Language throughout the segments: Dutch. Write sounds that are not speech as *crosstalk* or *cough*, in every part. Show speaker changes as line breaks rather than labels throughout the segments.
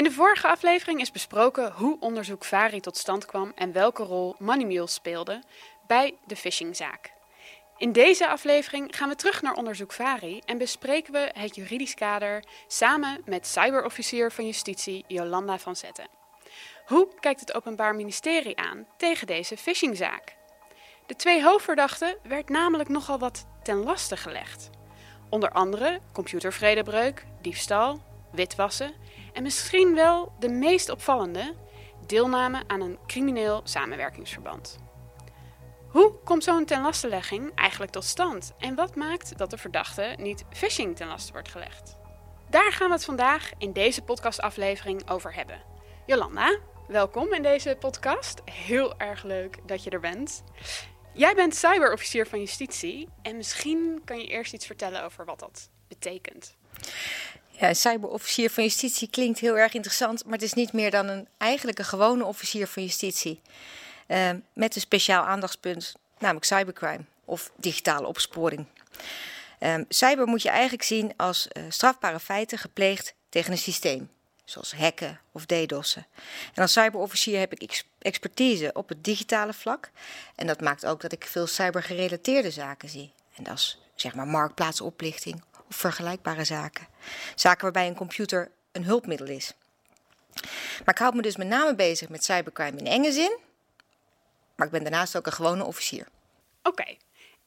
In de vorige aflevering is besproken hoe onderzoek VARI tot stand kwam en welke rol Moneymule speelde bij de phishingzaak. In deze aflevering gaan we terug naar onderzoek VARI en bespreken we het juridisch kader samen met cyberofficier van justitie Jolanda van Zetten. Hoe kijkt het Openbaar Ministerie aan tegen deze phishingzaak? De twee hoofdverdachten werd namelijk nogal wat ten laste gelegd. Onder andere computervredebreuk, diefstal, witwassen en misschien wel de meest opvallende, deelname aan een crimineel samenwerkingsverband. Hoe komt zo'n tenlastelegging eigenlijk tot stand en wat maakt dat de verdachte niet phishing ten laste wordt gelegd? Daar gaan we het vandaag in deze podcastaflevering over hebben. Jolanda, welkom in deze podcast. Heel erg leuk dat je er bent. Jij bent cyberofficier van justitie en misschien kan je eerst iets vertellen over wat dat betekent.
Ja, cyberofficier van justitie klinkt heel erg interessant, maar het is niet meer dan een eigenlijk een gewone officier van justitie. Uh, met een speciaal aandachtspunt, namelijk cybercrime of digitale opsporing. Uh, cyber moet je eigenlijk zien als uh, strafbare feiten gepleegd tegen een systeem, zoals hacken of DDoS'en. En als cyberofficier heb ik expertise op het digitale vlak. En dat maakt ook dat ik veel cybergerelateerde zaken zie. En dat is zeg maar marktplaatsoplichting of vergelijkbare zaken. Zaken waarbij een computer een hulpmiddel is. Maar ik houd me dus met name bezig met cybercrime in enge zin. Maar ik ben daarnaast ook een gewone officier.
Oké.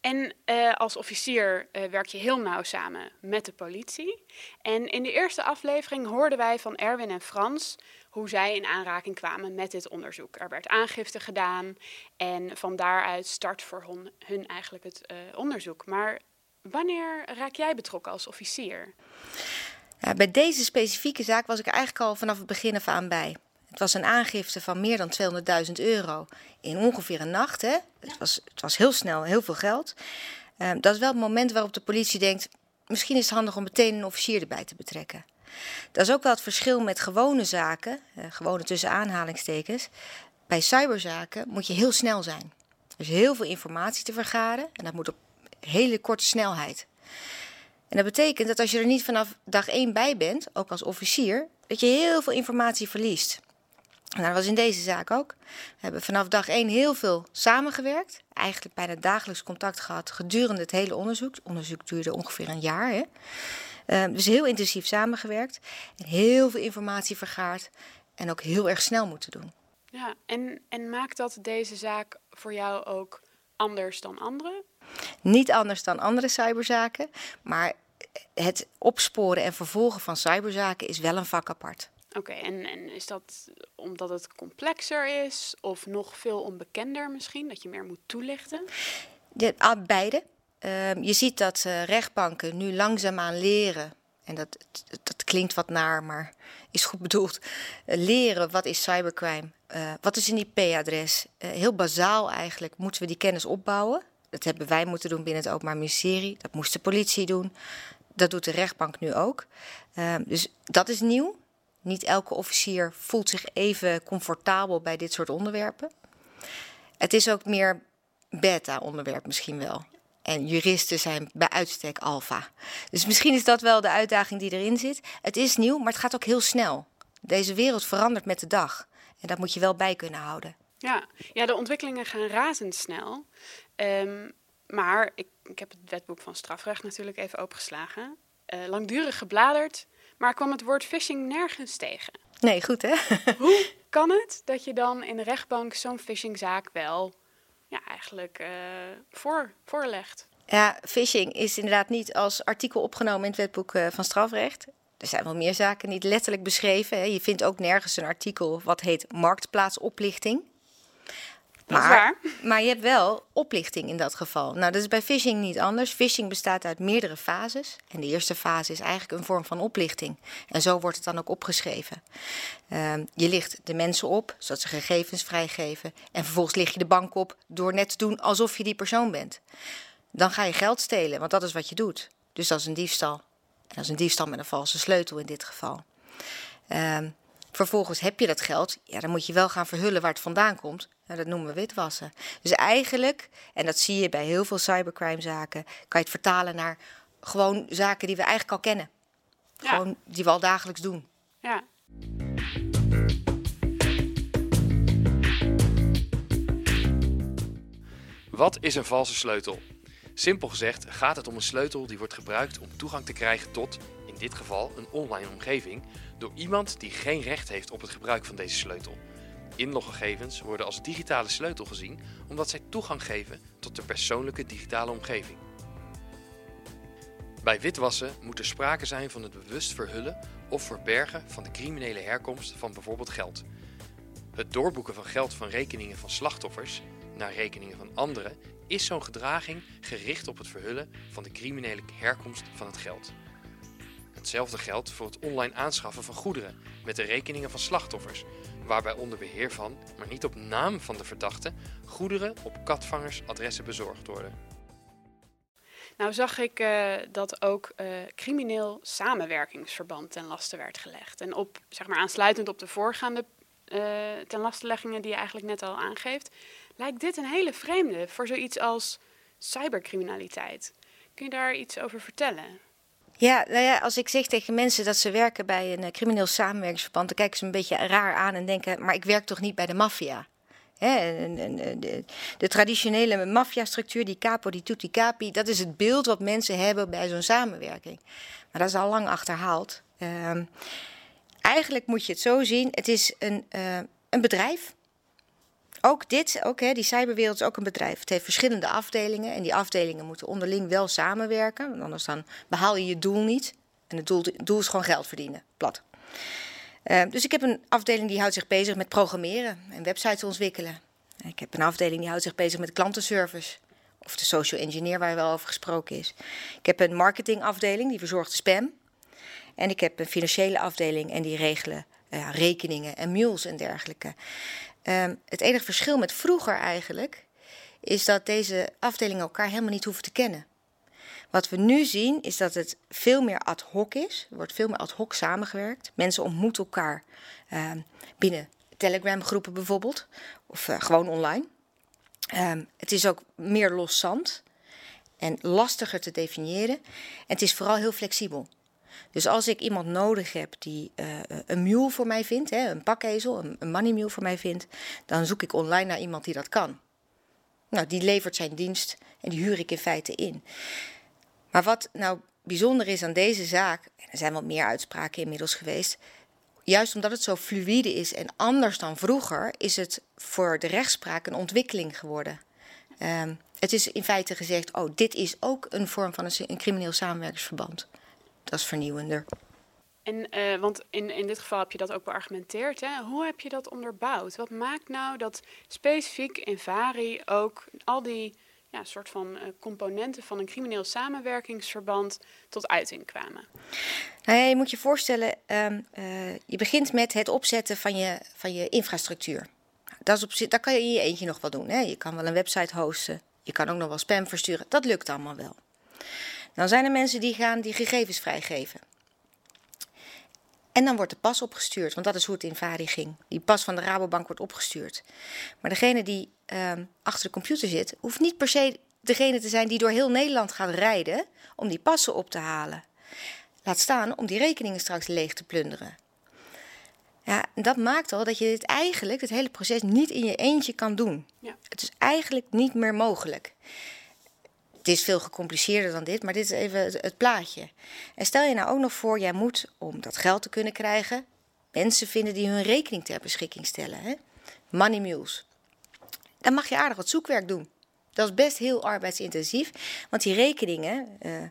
En uh, als officier uh, werk je heel nauw samen met de politie. En in de eerste aflevering hoorden wij van Erwin en Frans hoe zij in aanraking kwamen met dit onderzoek. Er werd aangifte gedaan en van daaruit start voor hun, eigenlijk het uh, onderzoek. Maar wanneer raak jij betrokken als officier?
Ja, bij deze specifieke zaak was ik eigenlijk al vanaf het begin af aan bij. Het was een aangifte van meer dan 200.000 euro in ongeveer een nacht. Hè? Het, was, het was heel snel, heel veel geld. Uh, dat is wel het moment waarop de politie denkt... misschien is het handig om meteen een officier erbij te betrekken. Dat is ook wel het verschil met gewone zaken, uh, gewone tussen aanhalingstekens. Bij cyberzaken moet je heel snel zijn. Er is heel veel informatie te vergaren en dat moet op hele korte snelheid. En dat betekent dat als je er niet vanaf dag één bij bent, ook als officier, dat je heel veel informatie verliest. Nou, dat was in deze zaak ook. We hebben vanaf dag één heel veel samengewerkt. Eigenlijk bijna dagelijks contact gehad gedurende het hele onderzoek. Het onderzoek duurde ongeveer een jaar. Hè? Uh, dus heel intensief samengewerkt. En heel veel informatie vergaard. En ook heel erg snel moeten doen.
Ja, en, en maakt dat deze zaak voor jou ook anders dan andere?
Niet anders dan andere cyberzaken. Maar het opsporen en vervolgen van cyberzaken is wel een vak apart.
Oké, okay, en, en is dat omdat het complexer is of nog veel onbekender misschien, dat je meer moet toelichten?
De, ah, beide. Uh, je ziet dat uh, rechtbanken nu langzaamaan leren, en dat, dat klinkt wat naar, maar is goed bedoeld, uh, leren wat is cybercrime, uh, wat is een IP-adres. heel bazaal eigenlijk moeten we die kennis opbouwen. Dat hebben wij moeten doen binnen het Openbaar Ministerie, dat moest de politie doen, dat doet de rechtbank nu ook. Ehm, dus dat is nieuw. Niet elke officier voelt zich even comfortabel bij dit soort onderwerpen. Het is ook meer beta-onderwerp misschien wel. En juristen zijn bij uitstek alfa. Dus misschien is dat wel de uitdaging die erin zit. Het is nieuw, maar het gaat ook heel snel. Deze wereld verandert met de dag. En dat moet je wel bij kunnen houden.
Ja, ja de ontwikkelingen gaan razendsnel. Um, maar ik, ik heb het wetboek van strafrecht natuurlijk even opengeslagen. Uh, langdurig gebladerd, maar kwam het woord phishing nergens tegen.
Nee, goed hè? *laughs*
Hoe kan het dat je dan in de rechtbank zo'n phishingzaak wel ja, eigenlijk uh, voor, voorlegt?
Ja, phishing is inderdaad niet als artikel opgenomen in het wetboek uh, van strafrecht. Er zijn wel meer zaken niet letterlijk beschreven. Hè. Je vindt ook nergens een artikel wat heet marktplaatsoplichting. Maar, maar je hebt wel oplichting in dat geval. Nou, dat is bij phishing niet anders. Phishing bestaat uit meerdere fases. En de eerste fase is eigenlijk een vorm van oplichting. En zo wordt het dan ook opgeschreven. Uh, je licht de mensen op, zodat ze gegevens vrijgeven. En vervolgens lig je de bank op door net te doen alsof je die persoon bent. Dan ga je geld stelen, want dat is wat je doet. Dus dat is een diefstal. En dat is een diefstal met een valse sleutel in dit geval. Uh, Vervolgens heb je dat geld, ja, dan moet je wel gaan verhullen waar het vandaan komt. Dat noemen we witwassen. Dus eigenlijk, en dat zie je bij heel veel cybercrime-zaken, kan je het vertalen naar gewoon zaken die we eigenlijk al kennen. Gewoon die we al dagelijks doen.
Ja.
Wat is een valse sleutel? Simpel gezegd gaat het om een sleutel die wordt gebruikt om toegang te krijgen tot, in dit geval, een online omgeving door iemand die geen recht heeft op het gebruik van deze sleutel. Inloggegevens worden als digitale sleutel gezien omdat zij toegang geven tot de persoonlijke digitale omgeving. Bij witwassen moet er sprake zijn van het bewust verhullen of verbergen van de criminele herkomst van bijvoorbeeld geld. Het doorboeken van geld van rekeningen van slachtoffers naar rekeningen van anderen is zo'n gedraging gericht op het verhullen van de criminele herkomst van het geld. Hetzelfde geldt voor het online aanschaffen van goederen met de rekeningen van slachtoffers, waarbij onder beheer van, maar niet op naam van de verdachte, goederen op katvangersadressen bezorgd worden.
Nou zag ik uh, dat ook uh, crimineel samenwerkingsverband ten laste werd gelegd. En op, zeg maar, aansluitend op de voorgaande uh, ten lasteleggingen die je eigenlijk net al aangeeft, lijkt dit een hele vreemde voor zoiets als cybercriminaliteit. Kun je daar iets over vertellen?
Ja, nou ja, als ik zeg tegen mensen dat ze werken bij een crimineel samenwerkingsverband, dan kijken ze een beetje raar aan en denken: maar ik werk toch niet bij de maffia? de, de, traditionele maffiastructuur, die capo, die tutti capi, dat is het beeld wat mensen hebben bij zo'n samenwerking. Maar dat is al lang achterhaald. Ehm, eigenlijk moet je het zo zien: het is een, uh, een bedrijf. Ook dit, ook, hè, die cyberwereld is ook een bedrijf. Het heeft verschillende afdelingen en die afdelingen moeten onderling wel samenwerken, want anders dan behaal je je doel niet. En het doel, is gewoon geld verdienen, plat. Uh, dus ik heb een afdeling die houdt zich bezig met programmeren en websites ontwikkelen. Ik heb een afdeling die houdt zich bezig met klantenservice. Of de social engineer waar wel over gesproken is. Ik heb een marketingafdeling die verzorgt spam. En ik heb een financiële afdeling en die regelen uh, rekeningen en mules en dergelijke. Uh, het enige verschil met vroeger eigenlijk is dat deze afdelingen elkaar helemaal niet hoeven te kennen. Wat we nu zien is dat het veel meer ad hoc is. Er wordt veel meer ad hoc samengewerkt. Mensen ontmoeten elkaar uh, binnen Telegram-groepen bijvoorbeeld, of uh, gewoon online. Um, het is ook meer loszand en lastiger te definiëren. En het is vooral heel flexibel. Dus als ik iemand nodig heb die uh, een mule voor mij vindt, hè, een pakezel, een, een money mule voor mij vindt, dan zoek ik online naar iemand die dat kan. Nou, die levert zijn dienst en die huur ik in feite in. Maar wat nou bijzonder is aan deze zaak, en er zijn wat meer uitspraken inmiddels geweest, juist omdat het zo fluïde is en anders dan vroeger, is het voor de rechtspraak een ontwikkeling geworden. Um, het is in feite gezegd, oh, dit is ook een vorm van een, een crimineel samenwerkingsverband. Dat is vernieuwender.
En, uh, want in, in dit geval heb je dat ook beargumenteerd. Hè? Hoe heb je dat onderbouwd? Wat maakt nou dat specifiek in Vari ook al die ja, soort van uh, componenten van een crimineel samenwerkingsverband tot uiting kwamen?
Nou ja, je moet je voorstellen, um, uh, je begint met het opzetten van je, van je infrastructuur. Dat, is op, dat kan je in je eentje nog wel doen. Hè? Je kan wel een website hosten, je kan ook nog wel spam versturen. Dat lukt allemaal wel. Dan zijn er mensen die gaan die gegevens vrijgeven. En dan wordt de pas opgestuurd, want dat is hoe het in Vari ging. Die pas van de Rabobank wordt opgestuurd. Maar degene die um, achter de computer zit, hoeft niet per se degene te zijn die door heel Nederland gaat rijden om die passen op te halen. Laat staan om die rekeningen straks leeg te plunderen. Ja, dat maakt al dat je dit eigenlijk, het hele proces, niet in je eentje kan doen. Ja. Het is eigenlijk niet meer mogelijk. Het is veel gecompliceerder dan dit, maar dit is even het, plaatje. En stel je nou ook nog voor, jij moet om dat geld te kunnen krijgen, mensen vinden die hun rekening ter beschikking stellen. Hè? Money mules. Dan mag je aardig wat zoekwerk doen. Dat is best heel arbeidsintensief, want die rekeningen, uh,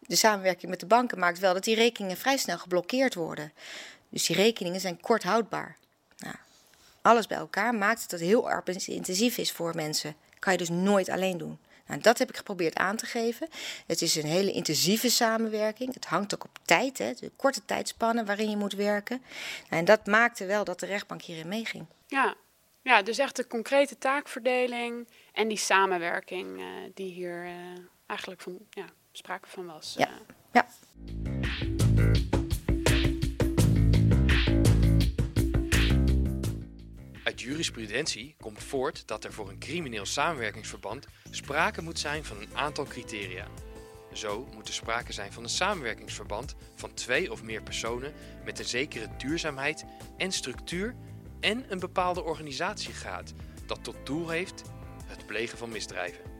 de samenwerking met de banken maakt wel dat die rekeningen vrij snel geblokkeerd worden. Dus die rekeningen zijn kort houdbaar. Nou, alles bij elkaar maakt dat het heel arbeidsintensief is voor mensen. Kan je dus nooit alleen doen. Nou, dat heb ik geprobeerd aan te geven. Het is een hele intensieve samenwerking. Het hangt ook op tijd, hè, de korte tijdspannen waarin je moet werken. Nou, en dat maakte wel dat de rechtbank hierin meeging.
Ja, ja dus echt de concrete taakverdeling en die samenwerking uh, die hier uh, eigenlijk van, ja, sprake van was.
Ja. Uh. ja.
Jurisprudentie komt voort dat er voor een crimineel samenwerkingsverband sprake moet zijn van een aantal criteria. Zo moet er sprake zijn van een samenwerkingsverband van twee of meer personen met een zekere duurzaamheid en structuur en een bepaalde organisatiegraad dat tot doel heeft het plegen van misdrijven.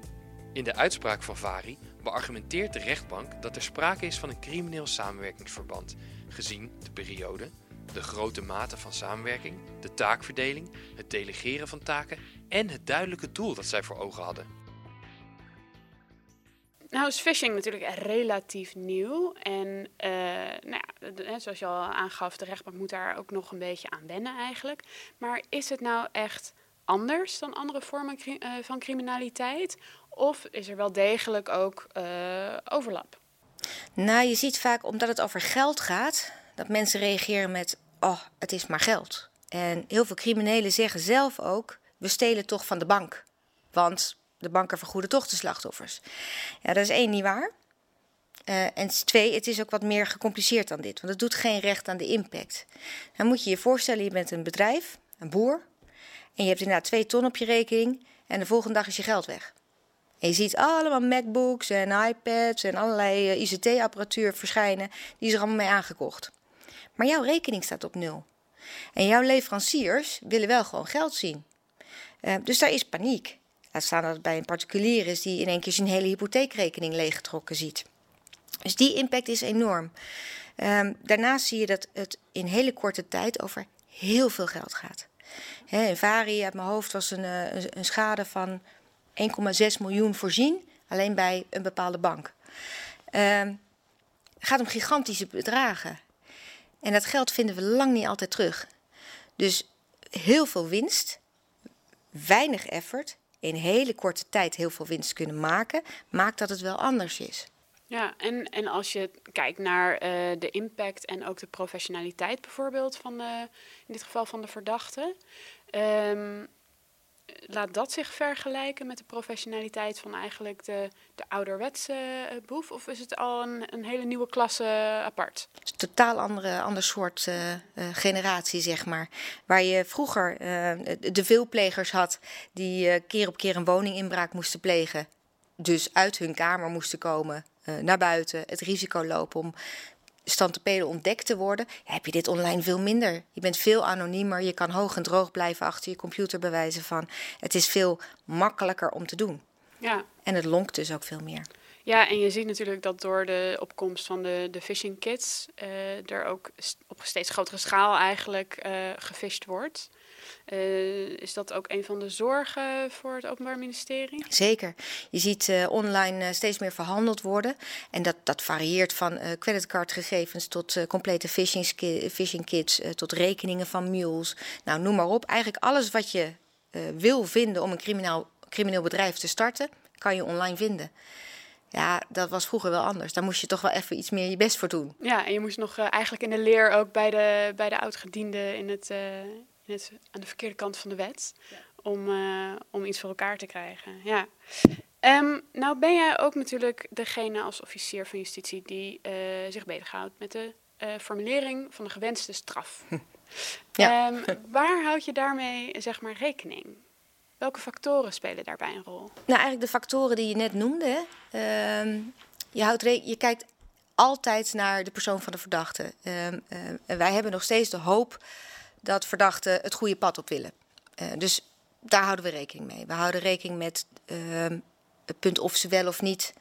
In de uitspraak van Vari beargumenteert de rechtbank dat er sprake is van een crimineel samenwerkingsverband, gezien de periode, de grote mate van samenwerking, de taakverdeling, het delegeren van taken en het duidelijke doel dat zij voor ogen hadden.
Nou is phishing natuurlijk relatief nieuw. En uh, nou ja, zoals je al aangaf, de rechtbank moet daar ook nog een beetje aan wennen eigenlijk. Maar is het nou echt anders dan andere vormen uh, van criminaliteit? Of is er wel degelijk ook uh, overlap?
Nou, je ziet vaak omdat het over geld gaat, dat mensen reageren met: oh, het is maar geld. En heel veel criminelen zeggen zelf ook: we stelen toch van de bank. Want de banken vergoeden toch de slachtoffers. Ja, dat is één niet waar. Uh, en twee, het is ook wat meer gecompliceerd dan dit. Want het doet geen recht aan de impact. Dan moet je je voorstellen, je bent een bedrijf, een boer. En je hebt inderdaad twee ton op je rekening. En de volgende dag is je geld weg. En je ziet allemaal MacBooks en iPads en allerlei eh, ICT-apparatuur verschijnen. Die is er allemaal mee aangekocht. Maar jouw rekening staat op nul. En jouw leveranciers willen wel gewoon geld zien. Uh, dus daar is paniek. Laat staan dat het bij een particulier is die in één keer zijn hele hypotheekrekening leeggetrokken ziet. Dus die impact is enorm. Um, daarnaast zie je dat het in hele korte tijd over heel veel geld gaat. In Vari uit mijn hoofd was een, eh, een, schade van 1,6 miljoen voorzien, alleen bij een bepaalde bank. Um, het gaat om gigantische bedragen. En dat geld vinden we lang niet altijd terug. Dus heel veel winst, weinig effort, in hele korte tijd heel veel winst kunnen maken, maakt dat het wel anders is.
Ja, en, en als je kijkt naar uh, de impact en ook de professionaliteit bijvoorbeeld van de, in dit geval van de verdachte. Um, laat dat zich vergelijken met de professionaliteit van eigenlijk de, de ouderwetse uh, boef? Of is het al een, een hele nieuwe klasse apart?
Het is een totaal andere, ander soort uh, uh, generatie, zeg maar. Waar je vroeger de veelplegers had die keer op keer een woninginbraak moesten plegen. Dus uit hun kamer moesten komen, naar buiten, het risico lopen om stantepeden ontdekt te worden, heb je dit online veel minder. Je bent veel anoniemer, je kan hoog en droog blijven achter je computer bewijzen van. Het is veel makkelijker om te doen.
Ja.
En het lonkt dus ook veel meer.
Ja, en je ziet natuurlijk dat door de opkomst van de, de phishing kits uh, er ook op steeds grotere schaal eigenlijk uh, gefisht wordt. Uh, is dat ook een van de zorgen voor het Openbaar Ministerie?
Zeker. Je ziet uh, online uh, steeds meer verhandeld worden. En dat, dat varieert van creditcardgegevens tot complete phishing, phishing kits, tot rekeningen van mules. Nou, noem maar op. Eigenlijk alles wat je wil vinden om een crimineel, crimineel bedrijf te starten, kan je online vinden. Ja, dat was vroeger wel anders. Daar moest je toch wel even iets meer je best voor doen.
Ja, en je moest nog eigenlijk in de leer ook bij de, bij de oudgediende in het, net aan de verkeerde kant van de wet. Om, uh, om iets voor elkaar te krijgen. Ja. Um, nou ben jij ook natuurlijk degene als officier van justitie die uh, zich bezighoudt met de uh, formulering van de gewenste straf. *laughs* Ja. Um, waar houd je daarmee zeg maar rekening? Welke factoren spelen daarbij een rol? Nou,
eigenlijk de factoren die je net noemde. Uh, je, houdt je kijkt altijd naar de persoon van de verdachte. Um, en wij hebben nog steeds de hoop dat verdachten het goede pad op willen. Uh, dus daar houden we rekening mee. We houden rekening met uh, het punt of ze wel of niet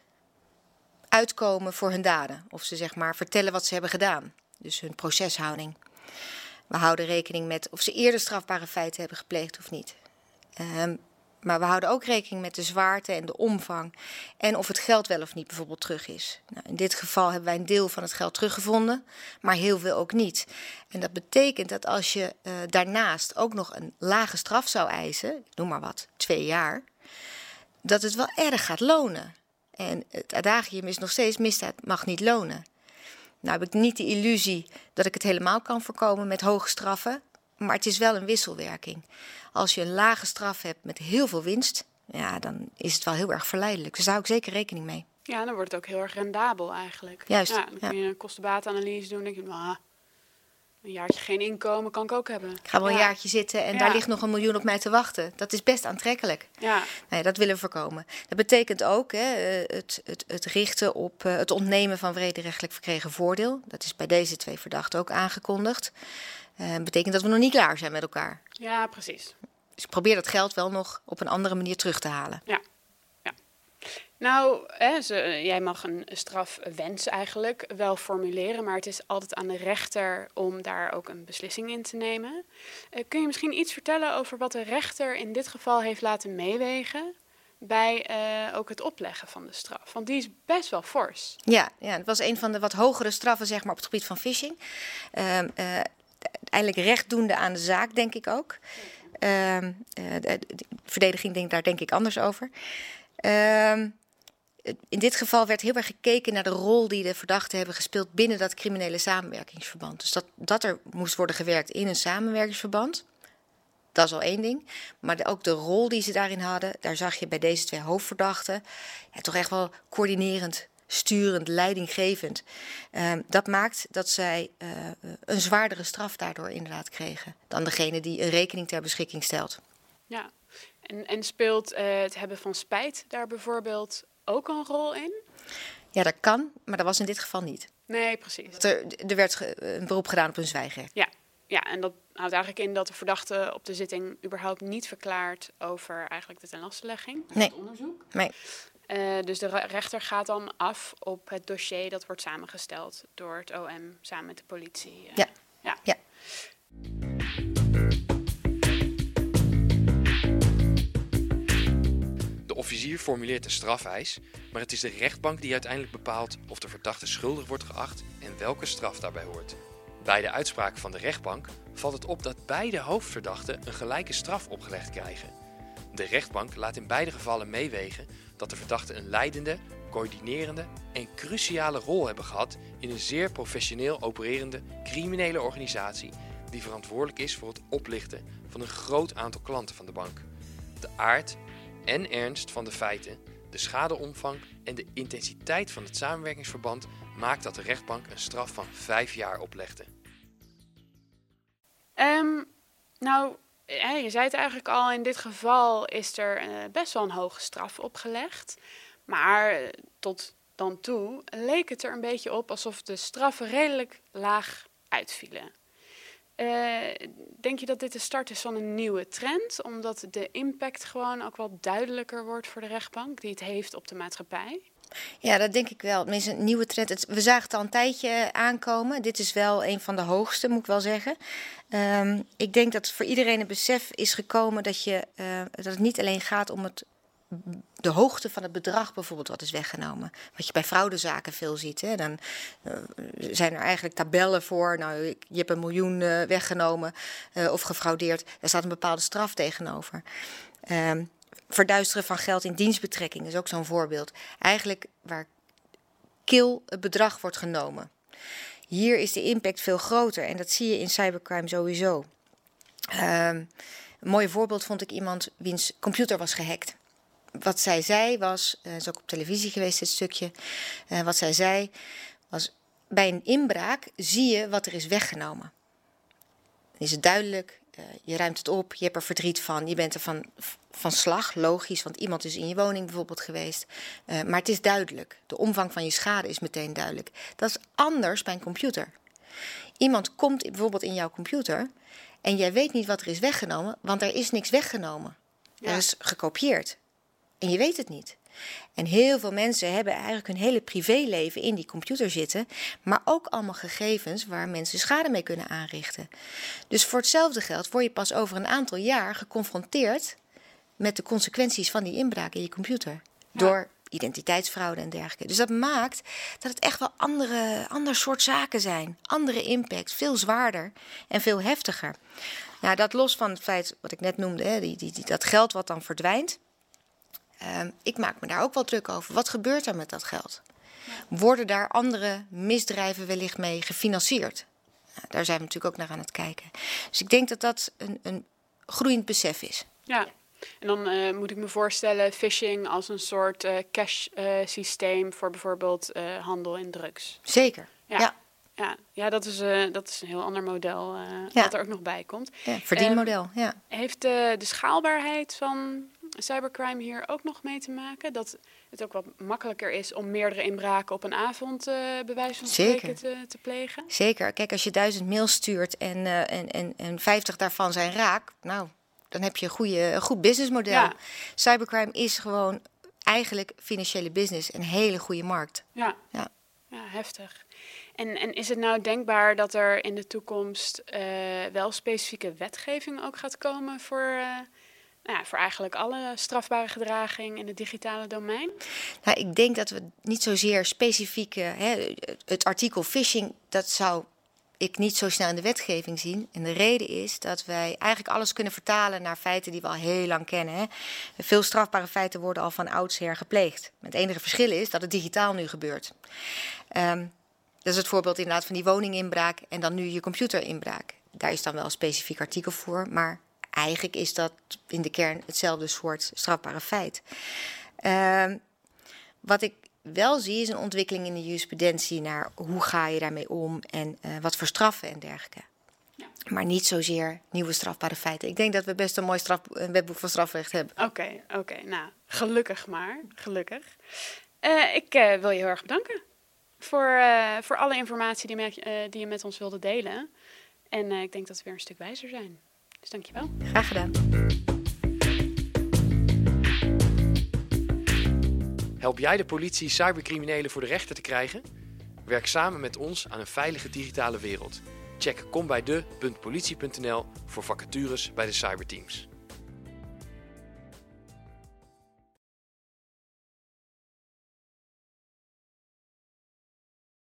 uitkomen voor hun daden. Of ze zeg maar vertellen wat ze hebben gedaan. Dus hun proceshouding. We houden rekening met of ze eerder strafbare feiten hebben gepleegd of niet. Uh, maar we houden ook rekening met de zwaarte en de omvang. En of het geld wel of niet bijvoorbeeld terug is. Nou, in dit geval hebben wij een deel van het geld teruggevonden, maar heel veel ook niet. En dat betekent dat als je uh, daarnaast ook nog een lage straf zou eisen, noem maar wat, twee jaar, dat het wel erg gaat lonen. En het adagium is nog steeds misdaad mag niet lonen. Nou heb ik niet de illusie dat ik het helemaal kan voorkomen met hoge straffen. Maar het is wel een wisselwerking. Als je een lage straf hebt met heel veel winst, ja, dan is het wel heel erg verleidelijk. Dus daar hou ik zeker rekening mee.
Ja, dan wordt het ook heel erg rendabel eigenlijk.
Juist.
Ja, dan kun je een kostenbatenanalyse doen. Dan denk je, nou, een jaartje geen inkomen kan ik ook hebben.
Ik ga wel een jaartje zitten en daar ligt nog een miljoen op mij te wachten. Dat is best aantrekkelijk.
Ja.
Nee, dat willen we voorkomen. Dat betekent ook hè, eh, het, het, het richten op uh, het ontnemen van wrederechtelijk verkregen voordeel. Dat is bij deze twee verdachten ook aangekondigd. Uh, betekent dat we nog niet klaar zijn met elkaar.
Ja, precies.
Dus ik probeer dat geld wel nog op een andere manier terug te halen.
Ja. Nou, hè, ze, jij mag een strafwens eigenlijk wel formuleren, maar het is altijd aan de rechter om daar ook een beslissing in te nemen. Uh, kun je misschien iets vertellen over wat de rechter in dit geval heeft laten meewegen bij uh, ook het opleggen van de straf? Want die is best wel fors.
Ja, ja, het was een van de wat hogere straffen zeg maar, op het gebied van phishing. Uh, eindelijk rechtdoende aan de zaak, denk ik ook. Ehm, de, verdediging denkt daar denk ik anders over. Ehm, in dit geval werd heel erg gekeken naar de rol die de verdachten hebben gespeeld binnen dat criminele samenwerkingsverband. Dus dat, dat er moest worden gewerkt in een samenwerkingsverband. Dat is al één ding. Maar ook de rol die ze daarin hadden, daar zag je bij deze twee hoofdverdachten toch echt wel coördinerend, sturend, leidinggevend. Uh, dat maakt dat zij uh, een zwaardere straf daardoor inderdaad kregen dan degene die een rekening ter beschikking stelt.
Ja, en, en speelt uh, het hebben van spijt daar bijvoorbeeld ook een rol in?
Ja, dat kan, maar dat was in dit geval niet.
Nee, precies.
Er, er werd een beroep gedaan op een zwijgen.
Ja, ja, en dat houdt eigenlijk in dat de verdachte op de zitting überhaupt niet verklaart over eigenlijk de tenlastelegging,
nee.
het onderzoek.
Nee.
Uh, dus de rechter gaat dan af op het dossier dat wordt samengesteld door het OM samen met de politie.
Uh, ja.
ja.
ja.
Officier formuleert de strafeis, maar het is de rechtbank die uiteindelijk bepaalt of de verdachte schuldig wordt geacht en welke straf daarbij hoort. Bij de uitspraak van de rechtbank valt het op dat beide hoofdverdachten een gelijke straf opgelegd krijgen. De rechtbank laat in beide gevallen meewegen dat de verdachten een leidende, coördinerende en cruciale rol hebben gehad in een zeer professioneel opererende criminele organisatie die verantwoordelijk is voor het oplichten van een groot aantal klanten van de bank. De aard en ernst van de feiten, de schadeomvang en de intensiteit van het samenwerkingsverband maakt dat de rechtbank een straf van vijf jaar oplegde.
Um, nou, je zei het eigenlijk al, in dit geval is er uh, best wel een hoge straf opgelegd. Maar uh, tot dan toe leek het er een beetje op alsof de straffen redelijk laag uitvielen. Uh, denk je dat dit de start is van een nieuwe trend? Omdat de impact gewoon ook wel duidelijker wordt voor de rechtbank die het heeft op de maatschappij?
Ja, dat denk ik wel. Tenminste, een nieuwe trend. Het, we zagen het al een tijdje aankomen. Dit is wel een van de hoogste, moet ik wel zeggen. Um, ik denk dat voor iedereen het besef is gekomen dat, je, uh, dat het niet alleen gaat om het de hoogte van het bedrag bijvoorbeeld wat is weggenomen. Wat je bij fraudezaken veel ziet. Hè. Dan uh, zijn er eigenlijk tabellen voor. Nou, je hebt een miljoen uh, weggenomen uh, of gefraudeerd. Daar staat een bepaalde straf tegenover. Um, verduisteren van geld in dienstbetrekking is ook zo'n voorbeeld. Eigenlijk waar kil het bedrag wordt genomen. Hier is de impact veel groter en dat zie je in cybercrime sowieso. Um, een mooi voorbeeld vond ik iemand wiens computer was gehackt. Wat zij zei was, uh, is ook op televisie geweest dit stukje, uh, wat zij zei was, bij een inbraak zie je wat er is weggenomen. Dan is het duidelijk, uh, je ruimt het op, je hebt er verdriet van, je bent er van, van slag, logisch, want iemand is in je woning bijvoorbeeld geweest. Uh, maar het is duidelijk, de omvang van je schade is meteen duidelijk. Dat is anders bij een computer. Iemand komt bijvoorbeeld in jouw computer en jij weet niet wat er is weggenomen, want er is niks weggenomen. Ja. Er is gekopieerd. En je weet het niet. En heel veel mensen hebben eigenlijk hun hele privéleven in die computer zitten, maar ook allemaal gegevens waar mensen schade mee kunnen aanrichten. Dus voor hetzelfde geld word je pas over een aantal jaar geconfronteerd met de consequenties van die inbraak in je computer. Ja. Door identiteitsfraude en dergelijke. Dus dat maakt dat het echt wel andere, ander soort zaken zijn. Andere impact, veel zwaarder en veel heftiger. Nou, dat los van het feit wat ik net noemde, hè, die, die, die, dat geld wat dan verdwijnt. Um, ik maak me daar ook wel druk over. Wat gebeurt er met dat geld? Worden daar andere misdrijven wellicht mee gefinancierd? Nou, daar zijn we natuurlijk ook naar aan het kijken. Dus ik denk dat dat een, een groeiend besef is.
Ja. En dan uh, moet ik me voorstellen phishing als een soort uh, cash uh, systeem voor bijvoorbeeld handel in drugs.
Zeker.
Ja. ja. Ja, ja dat, is, dat is een heel ander model ja. wat er ook nog bij komt.
Ja, verdienmodel, um, ja.
Heeft de schaalbaarheid van cybercrime hier ook nog mee te maken? Dat het ook wat makkelijker is om meerdere inbraken op een avond bij wijze van spreken te, te, plegen?
Zeker. Kijk, als je duizend mails stuurt en, en, en, en 50 daarvan zijn raak, nou, dan heb je een, goede, een goed businessmodel. Ja. Cybercrime is gewoon eigenlijk financiële business een hele goede markt.
Ja,
Ja.
ja heftig. En, en is het nou denkbaar dat er in de toekomst eh, wel specifieke wetgeving ook gaat komen voor, eh, nou voor eigenlijk alle strafbare gedraging in het digitale domein?
Nou, ik denk dat we niet zozeer specifieke, hè, het artikel phishing, dat zou ik niet zo snel in de wetgeving zien. En de reden is dat wij eigenlijk alles kunnen vertalen naar feiten die we al heel lang kennen. Hè. Veel strafbare feiten worden al van oudsher gepleegd. Het enige verschil is dat het digitaal nu gebeurt. Ehm, dat is het voorbeeld inderdaad van die woninginbraak en dan nu je computerinbraak. Daar is dan wel een specifiek artikel voor, maar eigenlijk is dat in de kern hetzelfde soort strafbare feit. Ehm, wat ik wel zie is een ontwikkeling in de jurisprudentie naar hoe ga je daarmee om en eh, wat voor straffen en dergelijke.
Ja.
Maar niet zozeer nieuwe strafbare feiten. Ik denk dat we best een mooi straf, een wetboek van strafrecht hebben.
Oké, oké. Nou, gelukkig maar. Gelukkig. Eh, ik eh, wil je heel erg bedanken voor, voor alle informatie die, met, die je met ons wilde delen. En ik denk dat we weer een stuk wijzer zijn. Dus dankjewel.
Graag gedaan.
Help jij de politie cybercriminelen voor de rechter te krijgen? Werk samen met ons aan een veilige digitale wereld. Check kombijde.politie.nl voor vacatures bij de cyberteams.